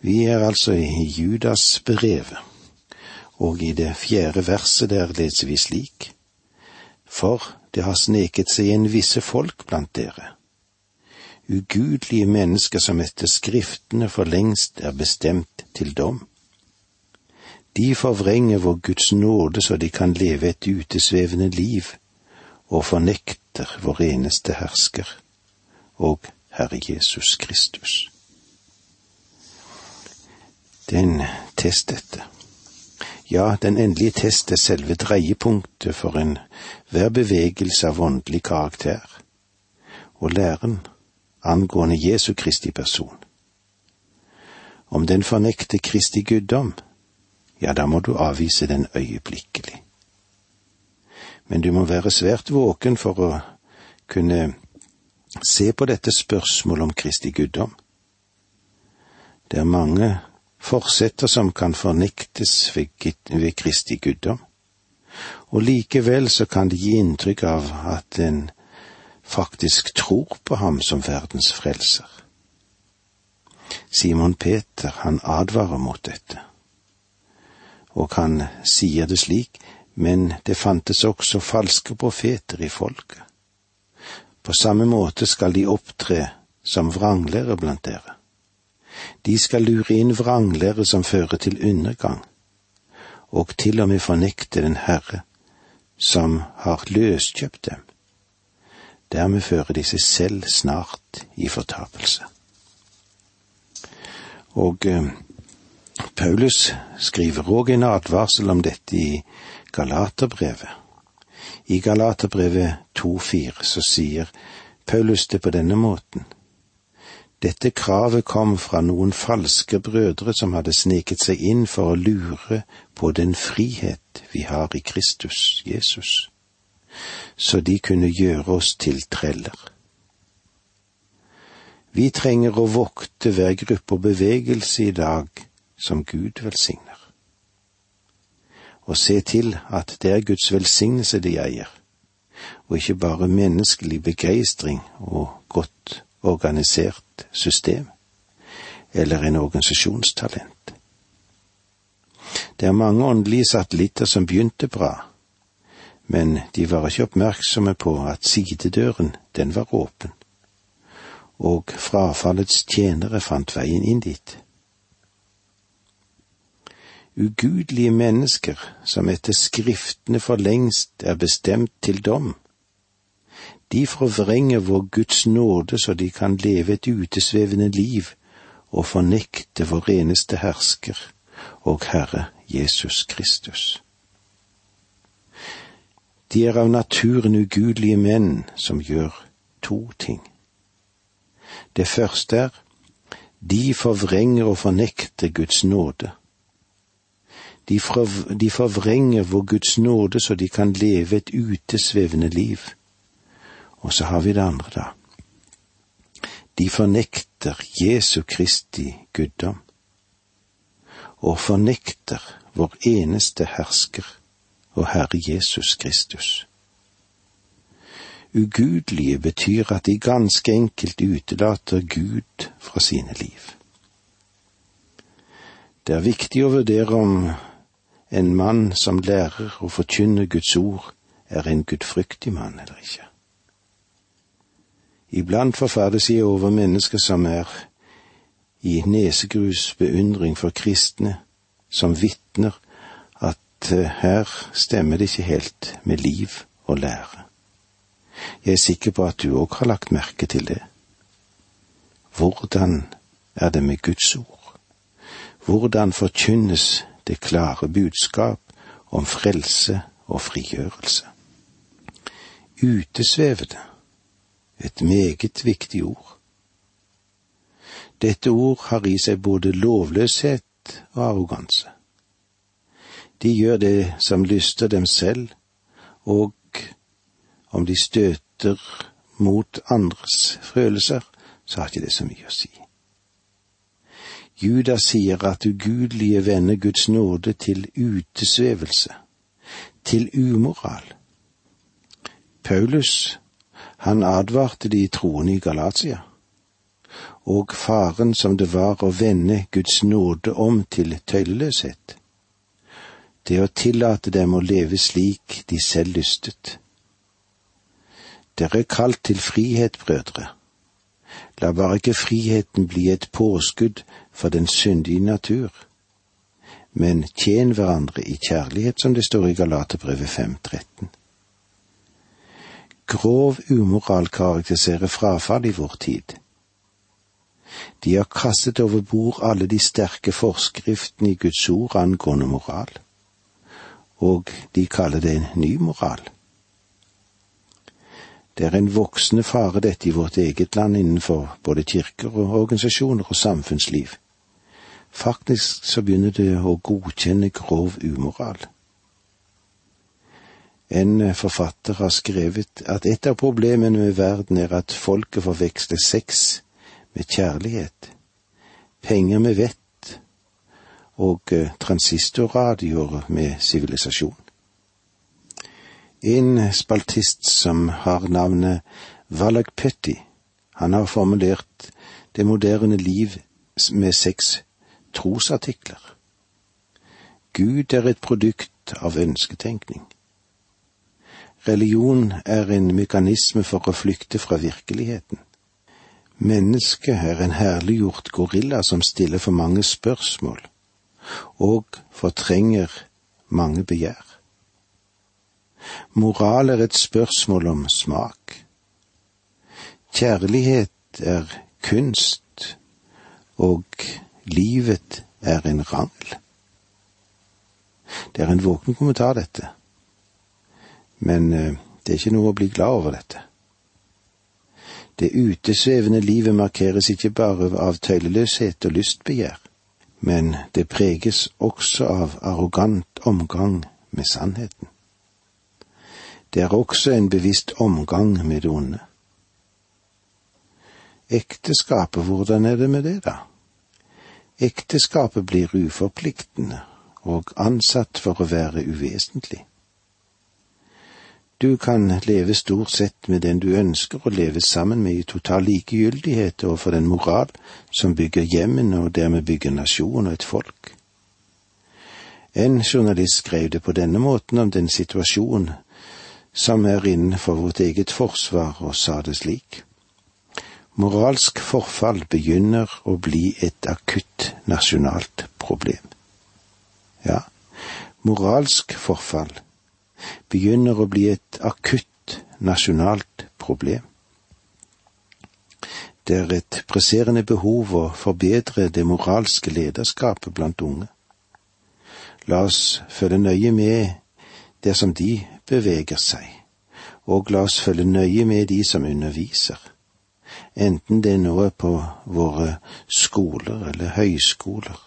Vi er altså i Judas brevet, og i det fjerde verset der leser vi slik. For det har sneket seg inn visse folk blant dere, ugudelige mennesker som etter Skriftene for lengst er bestemt til dom. De forvrenger vår Guds nåde så de kan leve et utesvevende liv, og fornekter vår eneste hersker og Herre Jesus Kristus. Den test dette. Ja, den endelige test er selve dreiepunktet for enhver bevegelse av åndelig karakter, og læren angående Jesu Kristi person. Om den fornekter Kristi guddom, ja, da må du avvise den øyeblikkelig. Men du må være svært våken for å kunne se på dette spørsmålet om Kristi guddom. Det er mange forsetter som kan fornektes ved, Kristi guddom, og likevel så kan det gi inntrykk av at en faktisk tror på ham som verdens frelser. Simon Peter, han advarer mot dette, og han sier det slik, men det fantes også falske profeter i folket. På samme måte skal de opptre som vranglære blant dere. De skal lure inn vranglære som fører til undergang, og til og med fornekte den Herre som har løskjøpt dem. Dermed fører de seg selv snart i fortapelse. Og eh, Paulus skriver òg en advarsel om dette i Galaterbrevet. I Galaterbrevet 2,4 så sier Paulus det på denne måten. Dette kravet kom fra noen falske brødre som hadde sneket seg inn for å lure på den frihet vi har i Kristus Jesus, så de kunne gjøre oss til treller. Vi trenger å vokte hver gruppe og bevegelse i dag som Gud velsigner, og se til at det er Guds velsignelse de eier, og ikke bare menneskelig begeistring og godt organisert system eller en organisasjonstalent. Det er mange åndelige satellitter som begynte bra, men de var ikke oppmerksomme på at sidedøren, den var åpen, og frafallets tjenere fant veien inn dit. Ugudelige mennesker som etter Skriftene for lengst er bestemt til dom, de forvrenger vår Guds nåde så de kan leve et utesvevende liv og fornekte vår eneste hersker og Herre Jesus Kristus. De er av naturen ugudelige menn som gjør to ting. Det første er de forvrenger og fornekter Guds nåde. De, forvrenger vår Guds nåde så de kan leve et utesvevende liv og så har vi det andre, da. De fornekter Jesu Kristi guddom, og fornekter vår eneste hersker og Herre Jesus Kristus. Ugudelige betyr at de ganske enkelt utelater Gud fra sine liv. Det er viktig å vurdere om en mann som lærer å forkynne Guds ord, er en gudfryktig mann eller ikke. Iblant forferdes jeg over mennesker som er i nesegrus beundring for kristne, som vitner at eh, her stemmer det ikke helt med liv og lære. Jeg er sikker på at du òg har lagt merke til det. Hvordan er det med Guds ord? Hvordan forkynnes det klare budskap om frelse og frigjørelse? Utesvevede et meget viktig ord. Dette ord har i seg både lovløshet og arroganse. De gjør det som lyster dem selv, og om de støter mot andres følelser, så har ikke det så mye å si. Judas sier at ugudelige vender Guds nåde til utesvevelse, til umoral. Paulus han advarte de troende i Galatia, og faren som det var å vende Guds nåde om til tøyleløshet. Det å tillate dem å leve slik de selv lystet. Dere er kalt til frihet, brødre. La bare ikke friheten bli et påskudd for den syndige natur, men tjen hverandre i kjærlighet, som det står i Galaterbrevet 5.13. Grov umoral karakteriserer frafall i vår tid. De har kastet over bord alle de sterke forskriftene i Guds ord angående moral, og de kaller det en ny moral. Det er en voksende fare dette i vårt eget land innenfor både kirker og organisasjoner og samfunnsliv. Faktisk så begynner det å godkjenne grov umoral. En forfatter har skrevet at et av problemene med verden er at folket forveksler sex med kjærlighet, penger med vett og eh, transistorradioer med sivilisasjon. En spaltist som har navnet Valak Petty, han har formulert det moderne liv med seks trosartikler. Gud er et produkt av ønsketenkning. Religion er en mekanisme for å flykte fra virkeligheten. Mennesket er en herliggjort gorilla som stiller for mange spørsmål, og fortrenger mange begjær. Moral er et spørsmål om smak. Kjærlighet er kunst, og livet er en rangel. Det er en våken kommentar, dette men eh, det er ikke noe å bli glad over dette. Det utesvevende livet markeres ikke bare av tøyleløshet og lystbegjær, men det preges også av arrogant omgang med sannheten. Det er også en bevisst omgang med det onde. Ekteskapet, hvordan er det med det, da? Ekteskapet blir uforpliktende og ansatt for å være uvesentlig. Du kan leve stort sett med den du ønsker å leve sammen med i total likegyldighet overfor den moral som bygger hjemmene og dermed bygger nasjonen og et folk. En journalist skrev det på denne måten om den situasjonen som er innenfor vårt eget forsvar, og sa det slik. Moralsk forfall begynner å bli et akutt nasjonalt problem. Ja, moralsk forfall begynner å bli et akutt nasjonalt problem. Det er et presserende behov å forbedre det moralske lederskapet blant unge. La oss følge nøye med dersom de beveger seg, og la oss følge nøye med de som underviser, enten det nå er på våre skoler eller høyskoler.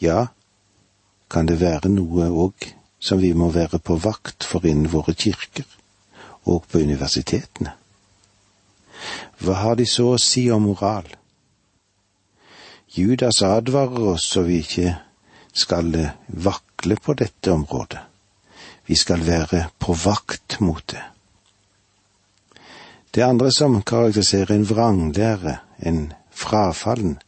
Ja, kan det være noe òg som vi må være på vakt for innen våre kirker og på universitetene. Hva har de så å si om moral? Judas advarer oss så vi ikke skal vakle på dette området. Vi skal være på vakt mot det. Det andre som karakteriserer en vranglære, en frafallen,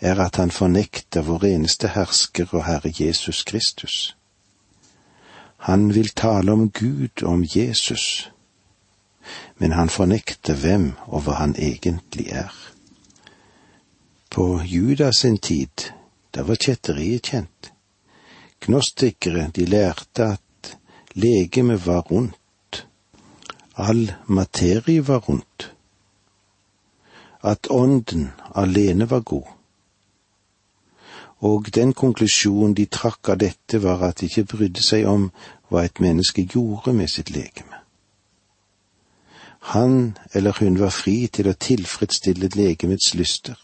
er at han fornekter vår eneste hersker og Herre Jesus Kristus. Han vil tale om Gud, om Jesus, men han fornekter hvem og hva han egentlig er. På Judas sin tid, da var kjetteriet kjent. Gnostikere, de lærte at legemet var rundt, all materie var rundt, at ånden alene var god og den konklusjonen de trakk av dette var at de ikke brydde seg om hva et menneske gjorde med sitt legeme. Han eller hun var fri til å tilfredsstille legemets lyster.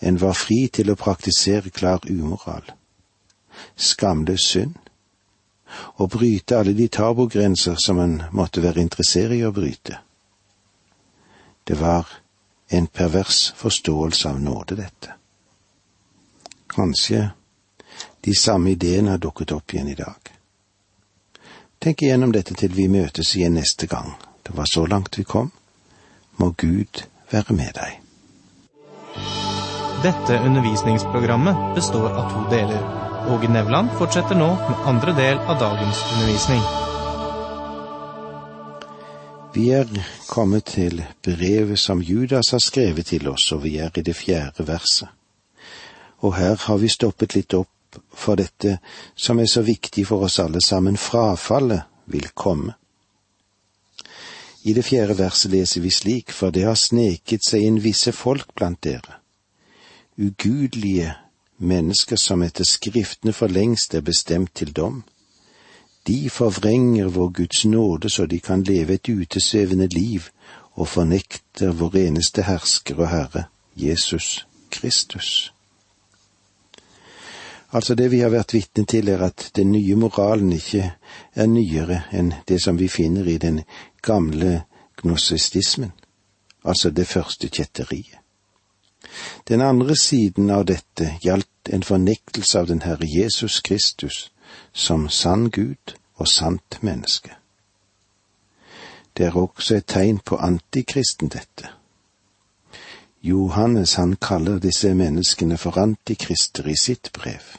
En var fri til å praktisere klar umoral, skamløs synd, og bryte alle de tabogrenser som en måtte være interessert i å bryte. Det var en pervers forståelse av nåde, dette. Kanskje de samme ideene har dukket opp igjen i dag. Tenk igjennom dette til vi møtes igjen neste gang. Det var så langt vi kom. Må Gud være med deg. Dette undervisningsprogrammet består av to deler. Åge Nevland fortsetter nå med andre del av dagens undervisning. Vi er kommet til brevet som Judas har skrevet til oss, og vi er i det fjerde verset. Og her har vi stoppet litt opp for dette som er så viktig for oss alle sammen, frafallet vil komme. I det fjerde verset leser vi slik, for det har sneket seg inn visse folk blant dere, ugudelige mennesker som etter Skriftene for lengst er bestemt til dom. De forvrenger vår Guds nåde så de kan leve et utesvevende liv og fornekter vår eneste hersker og Herre, Jesus Kristus. Altså det vi har vært vitne til, er at den nye moralen ikke er nyere enn det som vi finner i den gamle gnosistismen, altså det første kjetteriet. Den andre siden av dette gjaldt en fornektelse av den Herre Jesus Kristus som sann Gud og sant menneske. Det er også et tegn på antikristen, dette. Johannes han kaller disse menneskene for antikrister i sitt brev.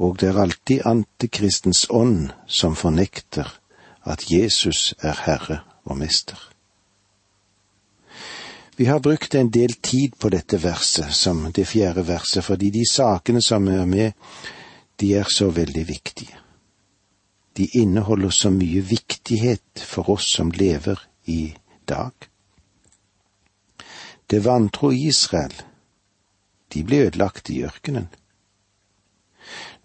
Og det er alltid antikristens ånd som fornekter at Jesus er Herre og Mester. Vi har brukt en del tid på dette verset som det fjerde verset, fordi de sakene som er med, de er så veldig viktige. De inneholder så mye viktighet for oss som lever i dag. Det vantro Israel, de ble ødelagt i ørkenen.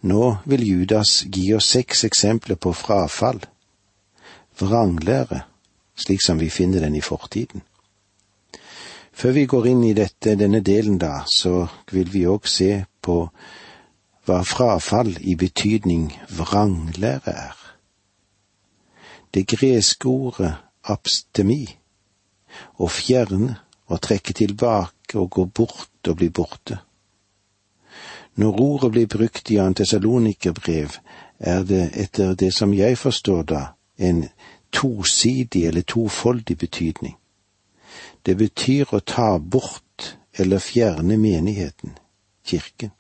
Nå vil Judas gi oss seks eksempler på frafall, vranglære, slik som vi finner den i fortiden. Før vi går inn i dette, denne delen da, så vil vi òg se på hva frafall i betydning vranglære er. Det greske ordet abstemi, å fjerne, å trekke tilbake og gå bort og bli borte. Når ordet blir brukt i Antessalonikerbrev, er det etter det som jeg forstår da, en tosidig eller tofoldig betydning. Det betyr å ta bort eller fjerne menigheten, kirken.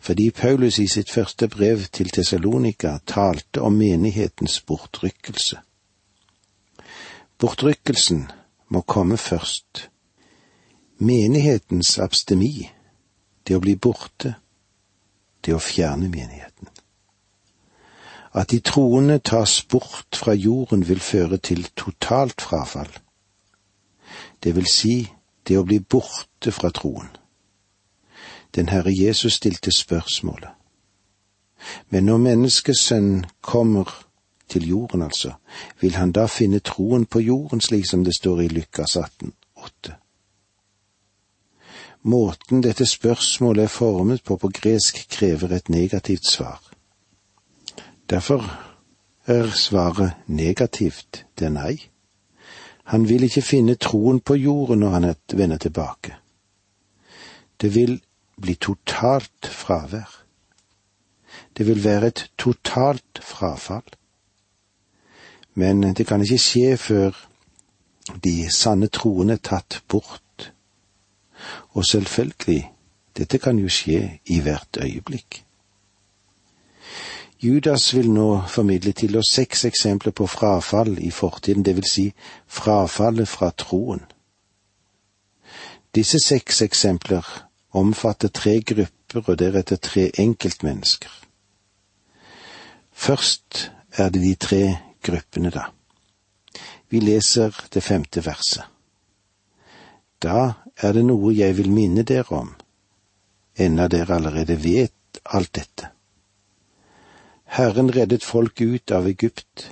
Fordi Paulus i sitt første brev til Tessalonika talte om menighetens bortrykkelse. Bortrykkelsen må komme først. Menighetens abstemi det å bli borte, det å fjerne menigheten. At de troende tas bort fra jorden vil føre til totalt frafall. Det vil si det å bli borte fra troen. Den Herre Jesus stilte spørsmålet. Men når menneskesønnen kommer til jorden, altså, vil han da finne troen på jorden, slik som det står i Lukas 18, 8? Måten dette spørsmålet er formet på på gresk krever et negativt svar. Derfor er svaret negativt, det er nei. Han vil ikke finne troen på jorden når han vender tilbake. Det vil bli totalt fravær. Det vil være et totalt frafall. Men det kan ikke skje før de sanne troende er tatt bort og selvfølgelig, dette kan jo skje i hvert øyeblikk. Judas vil nå formidle til oss seks eksempler på frafall i fortiden, det vil si frafallet fra troen. Disse seks eksempler omfatter tre grupper og deretter tre enkeltmennesker. Først er det de tre gruppene, da. Vi leser det femte verset. Da er det noe jeg vil minne dere om, enda dere allerede vet alt dette. Herren reddet folk ut av Egypt,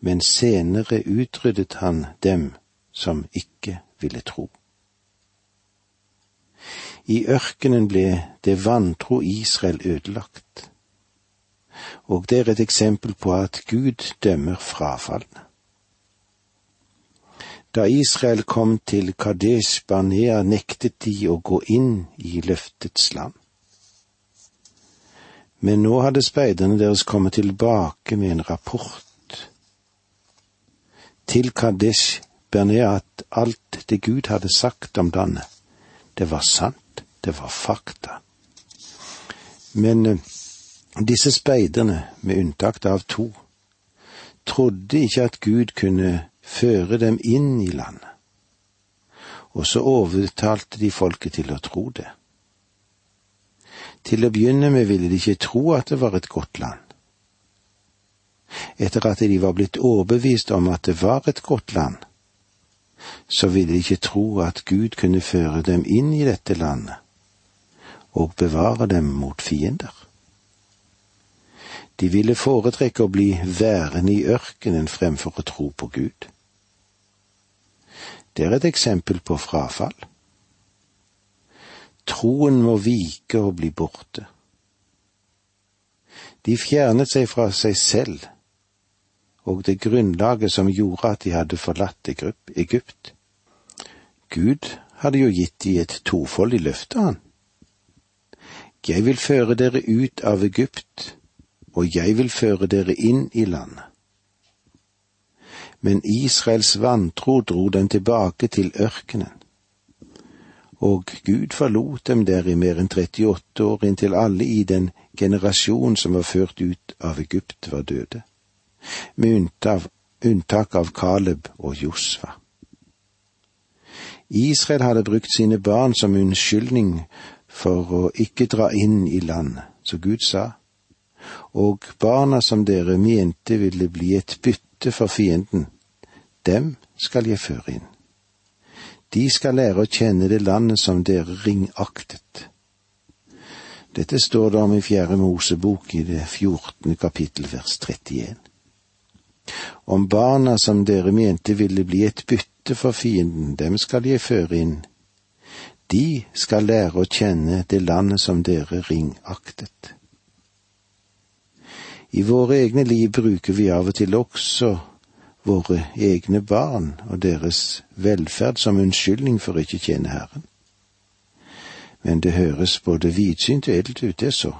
men senere utryddet han dem som ikke ville tro. I ørkenen ble det vantro Israel ødelagt, og det er et eksempel på at Gud dømmer frafallene. Da Israel kom til Kadesh Barnea, nektet de å gå inn i løftets land. Men nå hadde speiderne deres kommet tilbake med en rapport til Kadesh Barnea at alt det Gud hadde sagt om landet, det var sant, det var fakta. Men eh, disse speiderne, med unntak av to, trodde ikke at Gud kunne føre dem inn i landet. Og så overtalte de folket til å tro det. Til å begynne med ville de ikke tro at det var et godt land. Etter at de var blitt overbevist om at det var et godt land, så ville de ikke tro at Gud kunne føre dem inn i dette landet og bevare dem mot fiender. De ville foretrekke å bli værende i ørkenen fremfor å tro på Gud. Det er et eksempel på frafall. Troen må vike og bli borte. De fjernet seg fra seg selv og det grunnlaget som gjorde at de hadde forlatt Egypt. Gud hadde jo gitt de et tofoldig løfte, han. Jeg vil føre dere ut av Egypt, og jeg vil føre dere inn i landet. Men Israels vantro dro dem tilbake til ørkenen og Gud forlot dem der i mer enn 38 år inntil alle i den generasjonen som var ført ut av Egypt, var døde, med unntak, av Kaleb og Josfa. Israel hadde brukt sine barn som unnskyldning for å ikke dra inn i landet, så Gud sa, og barna som dere mente ville bli et bytte for fienden, dem skal jeg føre inn. De skal lære å kjenne det landet som dere ringaktet. Dette står det om i Fjerde Mosebok i det fjortende kapittel vers 31. Om barna som dere mente ville bli et bytte for fienden, dem skal jeg føre inn. De skal lære å kjenne det landet som dere ringaktet. I våre egne liv bruker vi av og til også våre egne barn og deres velferd som unnskyldning for ikke å tjene Herren. Men det høres både vidsynt og edelt ut, det så.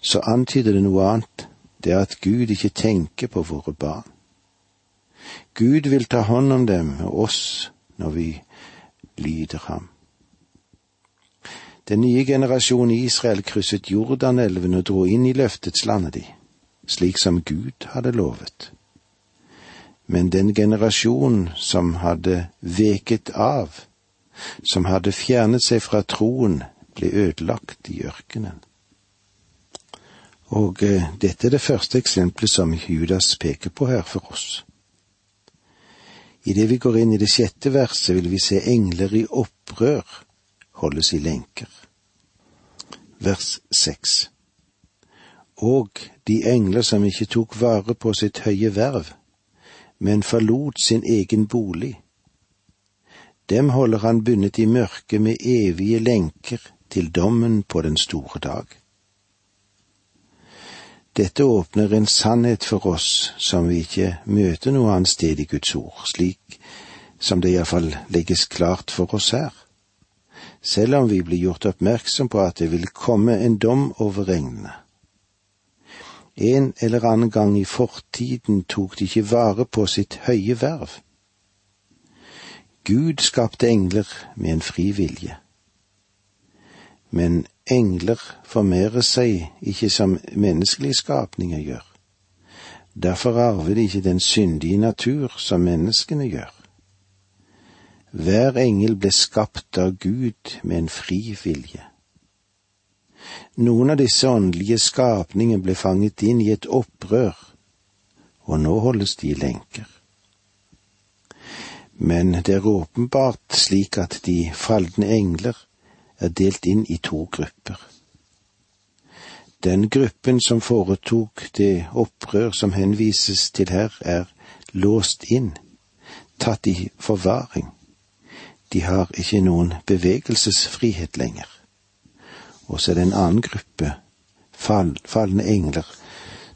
Så antyder det noe annet, det er at Gud ikke tenker på våre barn. Gud vil ta hånd om dem og oss når vi lyder ham. Den nye generasjonen i Israel krysset Jordanelven og dro inn i løftets landet de, slik som Gud hadde lovet men den generasjon som hadde veket av, som hadde fjernet seg fra troen, ble ødelagt i ørkenen. Og eh, dette er det første eksempelet som Judas peker på her for oss. Idet vi går inn i det sjette verset, vil vi se engler i opprør holdes i lenker. Vers seks. Og de engler som ikke tok vare på sitt høye verv, men forlot sin egen bolig. Dem holder han bundet i mørket med evige lenker til dommen på den store dag. Dette åpner en sannhet for oss som vi ikke møter noe annet sted i Guds ord, slik som det iallfall legges klart for oss her. Selv om vi blir gjort oppmerksom på at det vil komme en dom over regnene. En eller annen gang i fortiden tok de ikke vare på sitt høye verv. Gud skapte engler med en fri vilje. Men engler formerer seg ikke som menneskelige skapninger gjør. Derfor arver de ikke den syndige natur som menneskene gjør. Hver engel ble skapt av Gud med en fri vilje. Noen av disse åndelige skapningene ble fanget inn i et opprør, og nå holdes de i lenker. Men det er åpenbart slik at de falne engler er delt inn i to grupper. Den gruppen som foretok det opprør som henvises til her, er låst inn, tatt i forvaring. De har ikke noen bevegelsesfrihet lenger. Og så er det en annen gruppe, fall, falne engler,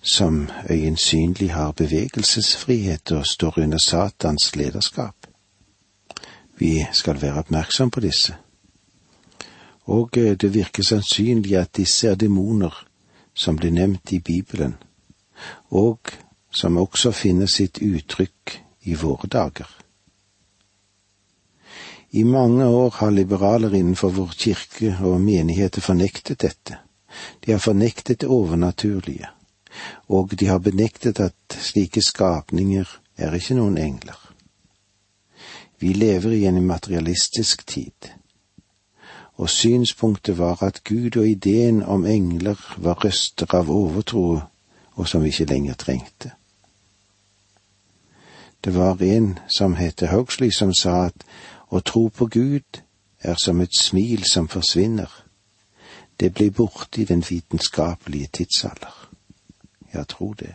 som øyensynlig har bevegelsesfrihet og står under Satans lederskap. Vi skal være oppmerksom på disse. Og eh, det virker sannsynlig at disse er demoner som blir nevnt i Bibelen, og som også finner sitt uttrykk i våre dager. I mange år har liberaler innenfor vår kirke og menigheter fornektet dette. De har fornektet det overnaturlige, og de har benektet at slike skapninger er ikke noen engler. Vi lever i en materialistisk tid, og synspunktet var at Gud og ideen om engler var røster av overtro og som vi ikke lenger trengte. Det var en som het Huxley som sa at å tro på Gud er som et smil som forsvinner. Det blir borte i den vitenskapelige tidsalder. Ja, tro det.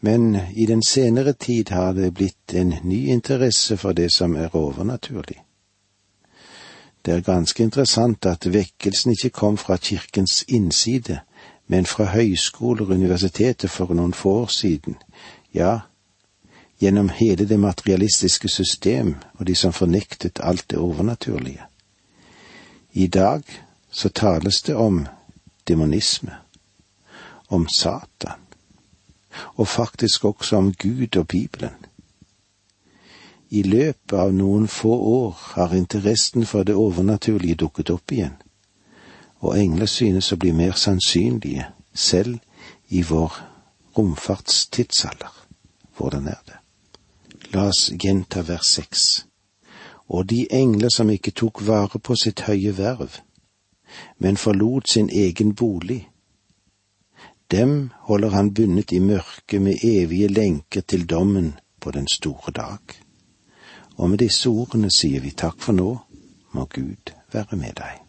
Men i den senere tid har det blitt en ny interesse for det som er overnaturlig. Det er ganske interessant at vekkelsen ikke kom fra kirkens innside, men fra høyskoler og universiteter for noen få år siden, ja, gjennom hele det materialistiske system og de som fornektet alt det overnaturlige. I dag så tales det om demonisme, om Satan, og faktisk også om Gud og Bibelen. I løpet av noen få år har interessen for det overnaturlige dukket opp igjen, og engler synes å bli mer sannsynlige, selv i vår romfartstidsalder. Hvordan er det? La oss gjenta vers seks. Og de engler som ikke tok vare på sitt høye verv, men forlot sin egen bolig, dem holder han bundet i mørket med evige lenker til dommen på den store dag. Og med disse ordene sier vi takk for nå, må Gud være med deg.